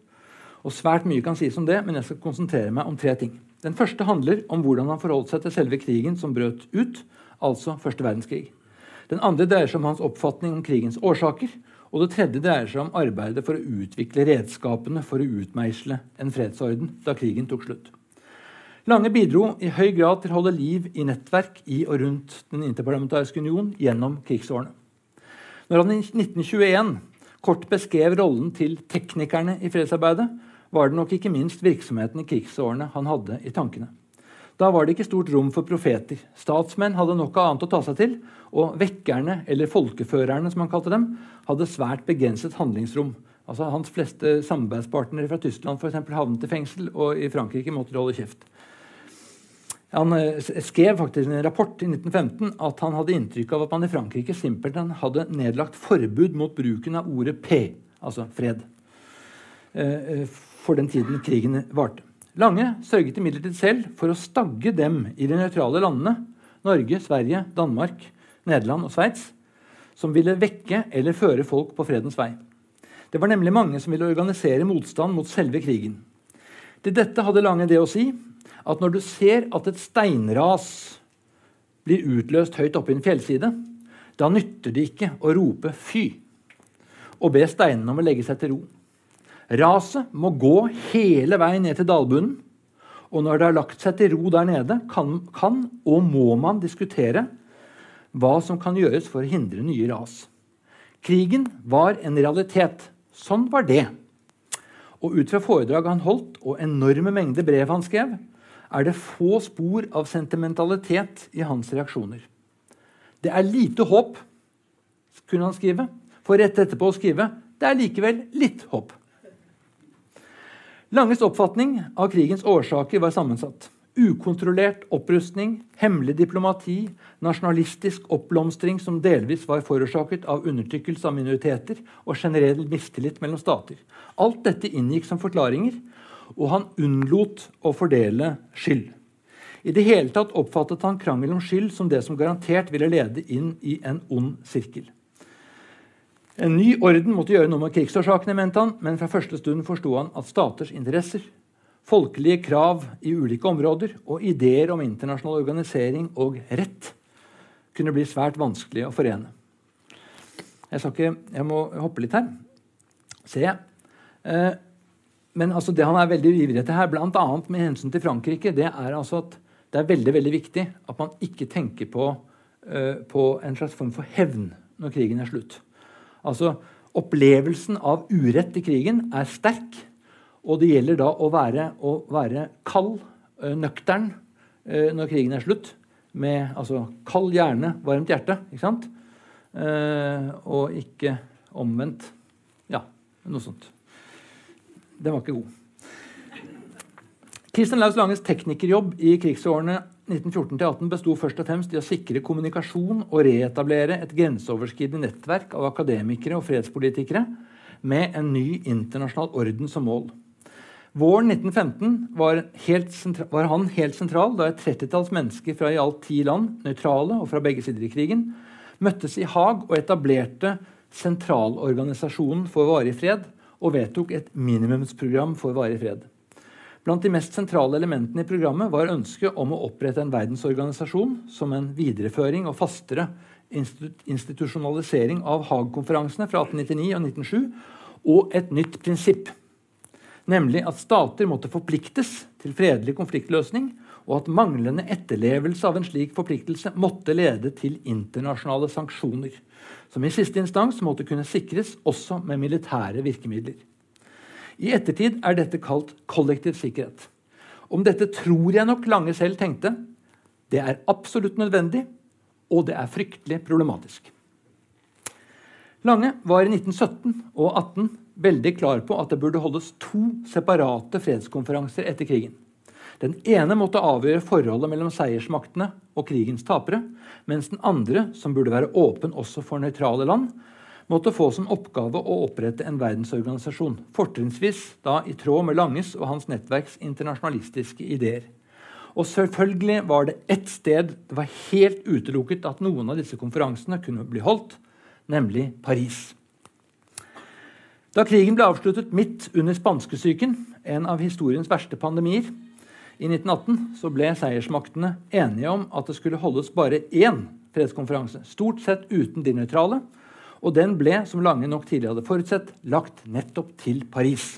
Og Svært mye kan sies om det, men jeg skal konsentrere meg om tre ting. Den første handler om hvordan han forholdt seg til selve krigen som brøt ut, altså første verdenskrig. Den andre dreier seg om hans oppfatning om krigens årsaker. Og det tredje dreier seg om arbeidet for å utvikle redskapene for å utmeisle en fredsorden da krigen tok slutt. Lange bidro i høy grad til å holde liv i nettverk i og rundt Den interparlamentariske union gjennom krigsårene. Når han i 1921 kort beskrev rollen til teknikerne i fredsarbeidet, var det nok ikke minst virksomheten i krigsårene han hadde i tankene. Da var det ikke stort rom for profeter. Statsmenn hadde av annet å ta seg til, og vekkerne, eller folkeførerne som han kalte dem, hadde svært begrenset handlingsrom. Altså Hans fleste samarbeidspartnere fra Tyskland for eksempel, havnet i fengsel, og i Frankrike måtte de holde kjeft. Han eh, skrev faktisk i en rapport i 1915 at han hadde inntrykk av at man i Frankrike simpelthen hadde nedlagt forbud mot bruken av ordet P, altså fred, eh, eh, for den tiden krigen varte. Lange sørget imidlertid selv for å stagge dem i de nøytrale landene Norge, Sverige, Danmark, Nederland og Sveits som ville vekke eller føre folk på fredens vei. Det var nemlig mange som ville organisere motstand mot selve krigen. Til dette hadde Lange det å si at når du ser at et steinras blir utløst høyt oppe i en fjellside, da nytter det ikke å rope 'fy' og be steinene om å legge seg til ro. Raset må gå hele veien ned til dalbunnen. Og når det har lagt seg til ro der nede, kan, kan og må man diskutere hva som kan gjøres for å hindre nye ras. Krigen var en realitet. Sånn var det. Og ut fra foredrag han holdt, og enorme mengder brev han skrev, er det få spor av sentimentalitet i hans reaksjoner. Det er lite håp, kunne han skrive, for rett etterpå å skrive det er likevel litt håp. Langes oppfatning av krigens årsaker var sammensatt. Ukontrollert opprustning, hemmelig diplomati, nasjonalistisk oppblomstring som delvis var forårsaket av undertrykkelse av minoriteter og generell mistillit mellom stater. Alt dette inngikk som forklaringer og han unnlot å fordele skyld. I det hele tatt oppfattet han krangel om skyld som det som garantert ville lede inn i en ond sirkel. En ny orden måtte gjøre noe med krigsårsakene, mente han, men fra første stund forsto han at staters interesser, folkelige krav i ulike områder og ideer om internasjonal organisering og rett kunne bli svært vanskelig å forene. Jeg, ikke, jeg må hoppe litt her. Se. Eh, men altså det han er veldig ivrig etter her, bl.a. med hensyn til Frankrike, det er altså at det er veldig veldig viktig at man ikke tenker på, uh, på en slags form for hevn når krigen er slutt. Altså, Opplevelsen av urett i krigen er sterk. Og det gjelder da å være, å være kald, uh, nøktern, uh, når krigen er slutt. Med altså, kald hjerne, varmt hjerte. ikke sant? og ikke omvendt. Ja, noe sånt. Den var ikke god. Kristian Laus Langes teknikerjobb i krigsårene 1914-18 besto først og fremst i å sikre kommunikasjon og reetablere et grenseoverskridende nettverk av akademikere og fredspolitikere med en ny internasjonal orden som mål. Våren 1915 var, var han helt sentral da et trettitalls mennesker fra i alt ti land, nøytrale og fra begge sider i krigen, møttes i Haag og etablerte Sentralorganisasjonen for varig fred, og vedtok et minimumsprogram for varig fred. Blant de mest sentrale elementene i programmet var ønsket om å opprette en verdensorganisasjon som en videreføring og fastere institusjonalisering av Haag-konferansene fra 1899 og 1907, og et nytt prinsipp, nemlig at stater måtte forpliktes til fredelig konfliktløsning og at manglende etterlevelse av en slik forpliktelse måtte lede til internasjonale sanksjoner, som i siste instans måtte kunne sikres også med militære virkemidler. I ettertid er dette kalt kollektiv sikkerhet. Om dette tror jeg nok Lange selv tenkte. Det er absolutt nødvendig, og det er fryktelig problematisk. Lange var i 1917 og 18 veldig klar på at det burde holdes to separate fredskonferanser etter krigen. Den ene måtte avgjøre forholdet mellom seiersmaktene og krigens tapere, mens den andre, som burde være åpen også for nøytrale land, måtte få som oppgave å opprette en verdensorganisasjon, fortrinnsvis da i tråd med Langes og hans nettverks internasjonalistiske ideer. Og selvfølgelig var det ett sted det var helt utelukket at noen av disse konferansene kunne bli holdt, nemlig Paris. Da krigen ble avsluttet midt under spanskesyken, en av historiens verste pandemier, i 1918 så ble seiersmaktene enige om at det skulle holdes bare én fredskonferanse, stort sett uten de nøytrale. Og den ble, som Lange nok tidligere hadde forutsett, lagt nettopp til Paris.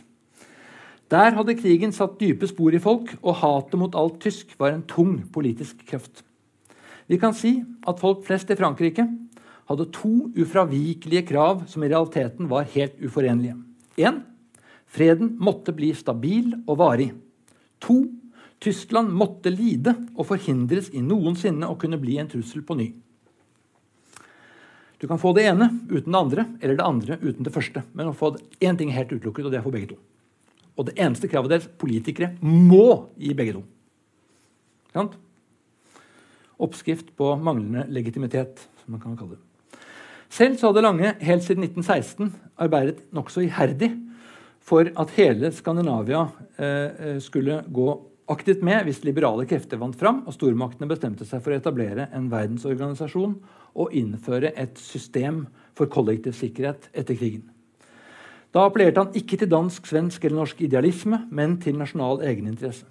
Der hadde krigen satt dype spor i folk, og hatet mot alt tysk var en tung politisk kraft. Vi kan si at folk flest i Frankrike hadde to ufravikelige krav som i realiteten var helt uforenlige. 1. Freden måtte bli stabil og varig. 2. Tyskland måtte lide og forhindres i noensinne å kunne bli en trussel på ny. Du kan få det ene uten det andre, eller det andre uten det første. Men å få én ting helt utelukket, og det er for begge to. Og det eneste kravet deres politikere må gi begge to. Sant? Oppskrift på manglende legitimitet, som man kan kalle det. Selv så hadde Lange helt siden 1916 arbeidet nokså iherdig for at hele Skandinavia eh, eh skulle gå aktivt med hvis liberale krefter vant fram og stormaktene bestemte seg for å etablere en verdensorganisasjon og innføre et system for kollektiv sikkerhet etter krigen. Da appellerte han ikke til dansk, svensk eller norsk idealisme, men til nasjonal egeninteresse.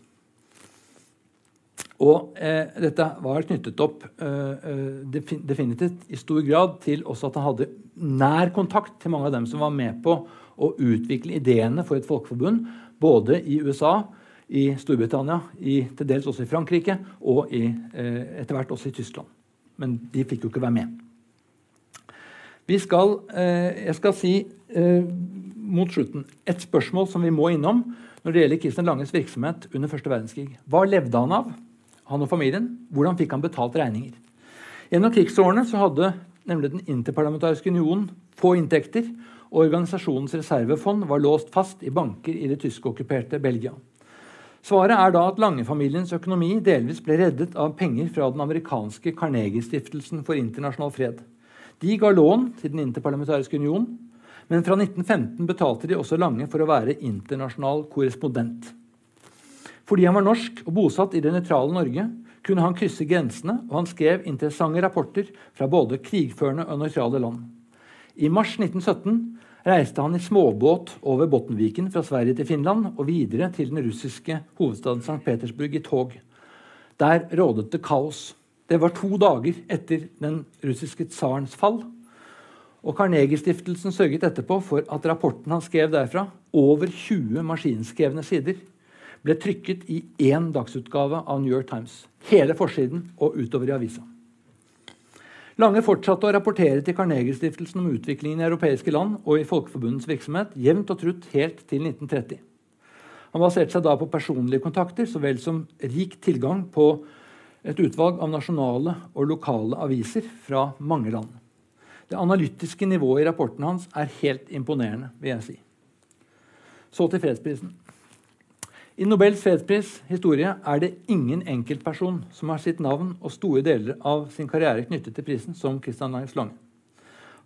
Og eh, dette var knyttet opp eh, eh definitivt i stor grad til også at han hadde nær kontakt til mange av dem som var med på å utvikle ideene for et folkeforbund, både i USA i Storbritannia, i, til dels også i Frankrike og i, eh, etter hvert også i Tyskland. Men de fikk jo ikke være med. Vi skal, eh, jeg skal si eh, mot slutten et spørsmål som vi må innom når det gjelder Kristian Langes virksomhet under første verdenskrig. Hva levde han av, han og familien? Hvordan fikk han betalt regninger? Gjennom krigsårene så hadde nemlig Den interparlamentariske unionen få inntekter, og organisasjonens reservefond var låst fast i banker i det tyskokkuperte Belgia. Svaret er da at Lange-familiens økonomi delvis ble reddet av penger fra den amerikanske Carnegie-stiftelsen for internasjonal fred. De ga lån til Den interparlamentariske union, men fra 1915 betalte de også Lange for å være internasjonal korrespondent. Fordi han var norsk og bosatt i det nøytrale Norge, kunne han krysse grensene, og han skrev interessante rapporter fra både krigførende og nøytrale land. I mars 1917 reiste han i småbåt over Bottenviken fra Sverige til Finland og videre til den russiske hovedstaden St. Petersburg i tog. Der rådet det kaos. Det var to dager etter den russiske tsarens fall. Og Carnegie-stiftelsen sørget etterpå for at rapporten han skrev derfra, over 20 maskinskrevne sider, ble trykket i én dagsutgave av New York Times. Hele forsiden og utover i avisa. Lange fortsatte å rapportere til Carnegie-stiftelsen om utviklingen i europeiske land og i Folkeforbundets virksomhet jevnt og trutt helt til 1930. Han baserte seg da på personlige kontakter så vel som rik tilgang på et utvalg av nasjonale og lokale aviser fra mange land. Det analytiske nivået i rapporten hans er helt imponerende. vil jeg si. Så til fredsprisen. I Nobels fredspris historie er det ingen enkeltperson som har sitt navn og store deler av sin karriere knyttet til prisen som Christian Langs Lange.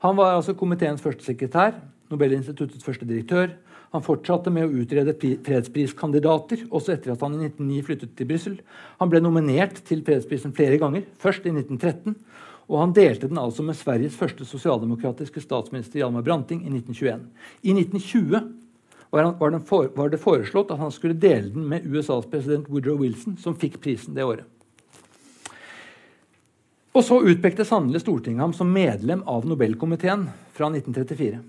Han var altså komiteens første sekretær, Nobelinstituttets første direktør. Han fortsatte med å utrede fredspriskandidater, også etter at han i 1909 flyttet til Brussel. Han ble nominert til fredsprisen flere ganger, først i 1913. Og han delte den altså med Sveriges første sosialdemokratiske statsminister Hjalmar Branting i 1921. I 1920 var, det foreslått at han skulle dele den med USAs president Woodrow Wilson, som fikk prisen det året. Og så utpekte sannelig Stortinget ham som medlem av Nobelkomiteen fra 1934.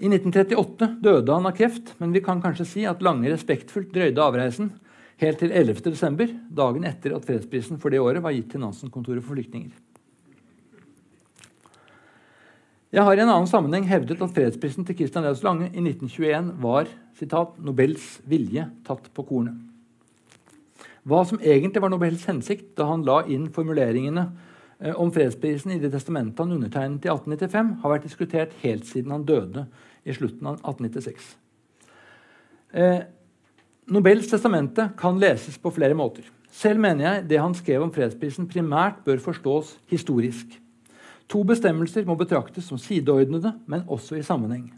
I 1938 døde han av kreft, men vi kan kanskje si at Lange respektfullt drøyde avreisen helt til 11. desember, dagen etter at fredsprisen for det året var gitt til Nansen-kontoret for flyktninger. Jeg har i en annen sammenheng hevdet at fredsprisen til Christian Leos Lange i 1921 var citat, 'Nobels vilje tatt på kornet'. Hva som egentlig var Nobels hensikt da han la inn formuleringene eh, om fredsprisen i det testamentet han undertegnet i 1895, har vært diskutert helt siden han døde i slutten av 1896. Eh, Nobels testamente kan leses på flere måter. Selv mener jeg det han skrev om fredsprisen, primært bør forstås historisk. To bestemmelser må betraktes som sideordnede, men også i sammenheng.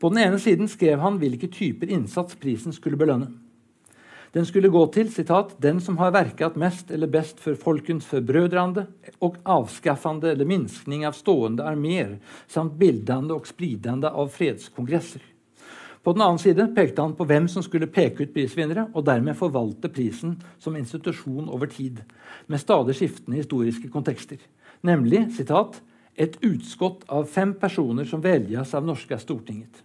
På den ene siden skrev han hvilke typer innsats prisen skulle belønne. Den skulle gå til citat, 'den som har verkat mest eller best for folkens forbrødrande og avskaffande eller minskning av stående armeer samt bildende og spridende av fredskongresser'. På den annen side pekte han på hvem som skulle peke ut prisvinnere, og dermed forvalte prisen som institusjon over tid, med stadig skiftende historiske kontekster. Nemlig citat, 'et utskott av fem personer som velges av norske Stortinget'.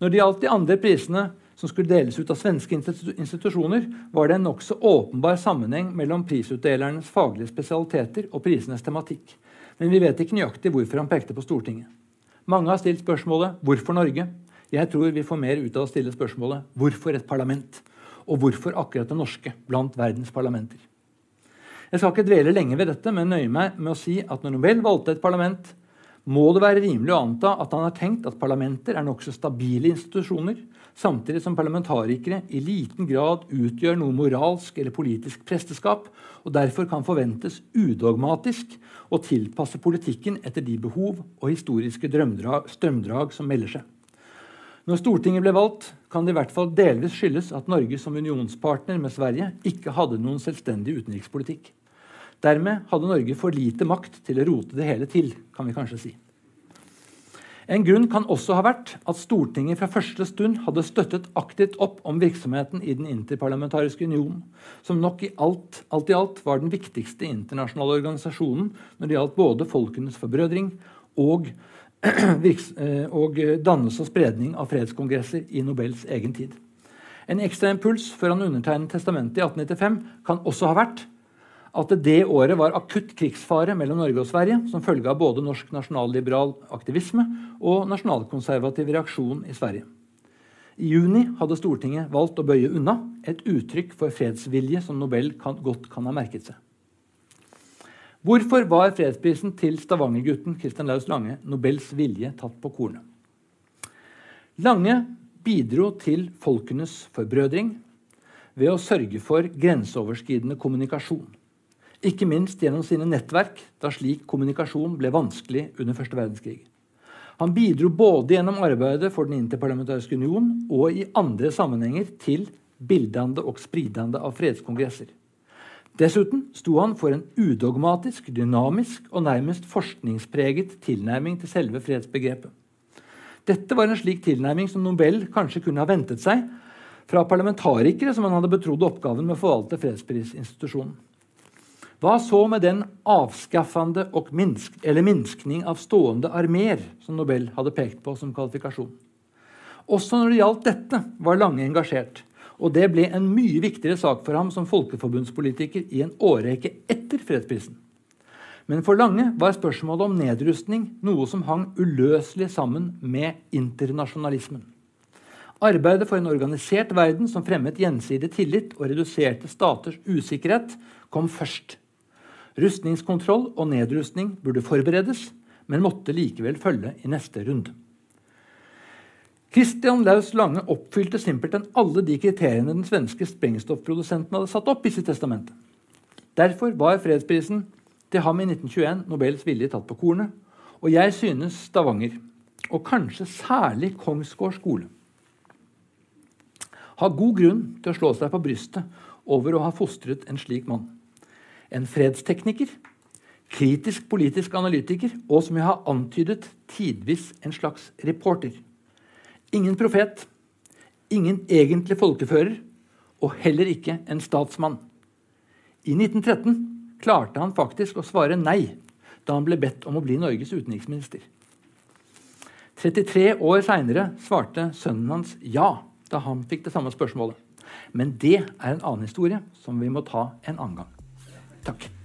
Når det gjaldt de andre prisene, som skulle deles ut av svenske institusjoner, var det en nokså åpenbar sammenheng mellom prisutdelernes faglige spesialiteter og prisenes tematikk. Men vi vet ikke nøyaktig hvorfor han pekte på Stortinget. Mange har stilt spørsmålet 'Hvorfor Norge?' Jeg tror vi får mer ut av å stille spørsmålet 'Hvorfor et parlament?' Og hvorfor akkurat det norske blant verdens parlamenter? Jeg skal ikke dvele lenge ved dette, men nøye meg med å si at når Nobel valgte et parlament, må det være rimelig å anta at han har tenkt at parlamenter er nokså stabile institusjoner samtidig som parlamentarikere i liten grad utgjør noe moralsk eller politisk presteskap, og derfor kan forventes udogmatisk å tilpasse politikken etter de behov og historiske strømdrag som melder seg. Når Stortinget ble valgt, kan det i hvert fall delvis skyldes at Norge som unionspartner med Sverige ikke hadde noen selvstendig utenrikspolitikk. Dermed hadde Norge for lite makt til å rote det hele til, kan vi kanskje si. En grunn kan også ha vært at Stortinget fra første stund hadde støttet aktivt opp om virksomheten i Den interparlamentariske union, som nok i alt, alt i alt var den viktigste internasjonale organisasjonen når det gjaldt både folkenes forbrødring og, og dannelse og spredning av fredskongresser i Nobels egen tid. En ekstra impuls før han undertegnet testamentet i 1895 kan også ha vært at det det året var akutt krigsfare mellom Norge og Sverige som følge av både norsk nasjonalliberal aktivisme og nasjonalkonservativ reaksjon i Sverige. I juni hadde Stortinget valgt å bøye unna, et uttrykk for fredsvilje som Nobel kan, godt kan ha merket seg. Hvorfor var fredsprisen til stavangergutten Christian Laus Lange Nobels vilje tatt på kornet? Lange bidro til folkenes forbrødring ved å sørge for grenseoverskridende kommunikasjon. Ikke minst gjennom sine nettverk, da slik kommunikasjon ble vanskelig under første verdenskrig. Han bidro både gjennom arbeidet for Den interparlamentariske union og i andre sammenhenger til bildende og spridende av fredskongresser. Dessuten sto han for en udogmatisk, dynamisk og nærmest forskningspreget tilnærming til selve fredsbegrepet. Dette var en slik tilnærming som Nobel kanskje kunne ha ventet seg fra parlamentarikere som han hadde betrodd oppgaven med å forvalte fredsprisinstitusjonen. Hva så med den avskaffende og minsk, eller minskning av stående armeer som Nobel hadde pekt på som kvalifikasjon? Også når det gjaldt dette, var Lange engasjert. Og det ble en mye viktigere sak for ham som folkeforbundspolitiker i en årrekke etter fredsprisen. Men for Lange var spørsmålet om nedrustning noe som hang uløselig sammen med internasjonalismen. Arbeidet for en organisert verden som fremmet gjensidig tillit og reduserte staters usikkerhet, kom først. Rustningskontroll og nedrustning burde forberedes, men måtte likevel følge i neste runde. Christian Laus Lange oppfylte simpelthen alle de kriteriene den svenske sprengstoffprodusenten hadde satt opp i sitt testamente. Derfor var fredsprisen til ham i 1921 Nobels vilje tatt på kornet. Og jeg synes Stavanger, og kanskje særlig Kongsgård skole, har god grunn til å slå seg på brystet over å ha fostret en slik mann en fredstekniker, kritisk politisk analytiker og, som jeg har antydet, tidvis en slags reporter. Ingen profet, ingen egentlig folkefører og heller ikke en statsmann. I 1913 klarte han faktisk å svare nei da han ble bedt om å bli Norges utenriksminister. 33 år seinere svarte sønnen hans ja da han fikk det samme spørsmålet. Men det er en annen historie som vi må ta en annen gang. Takk.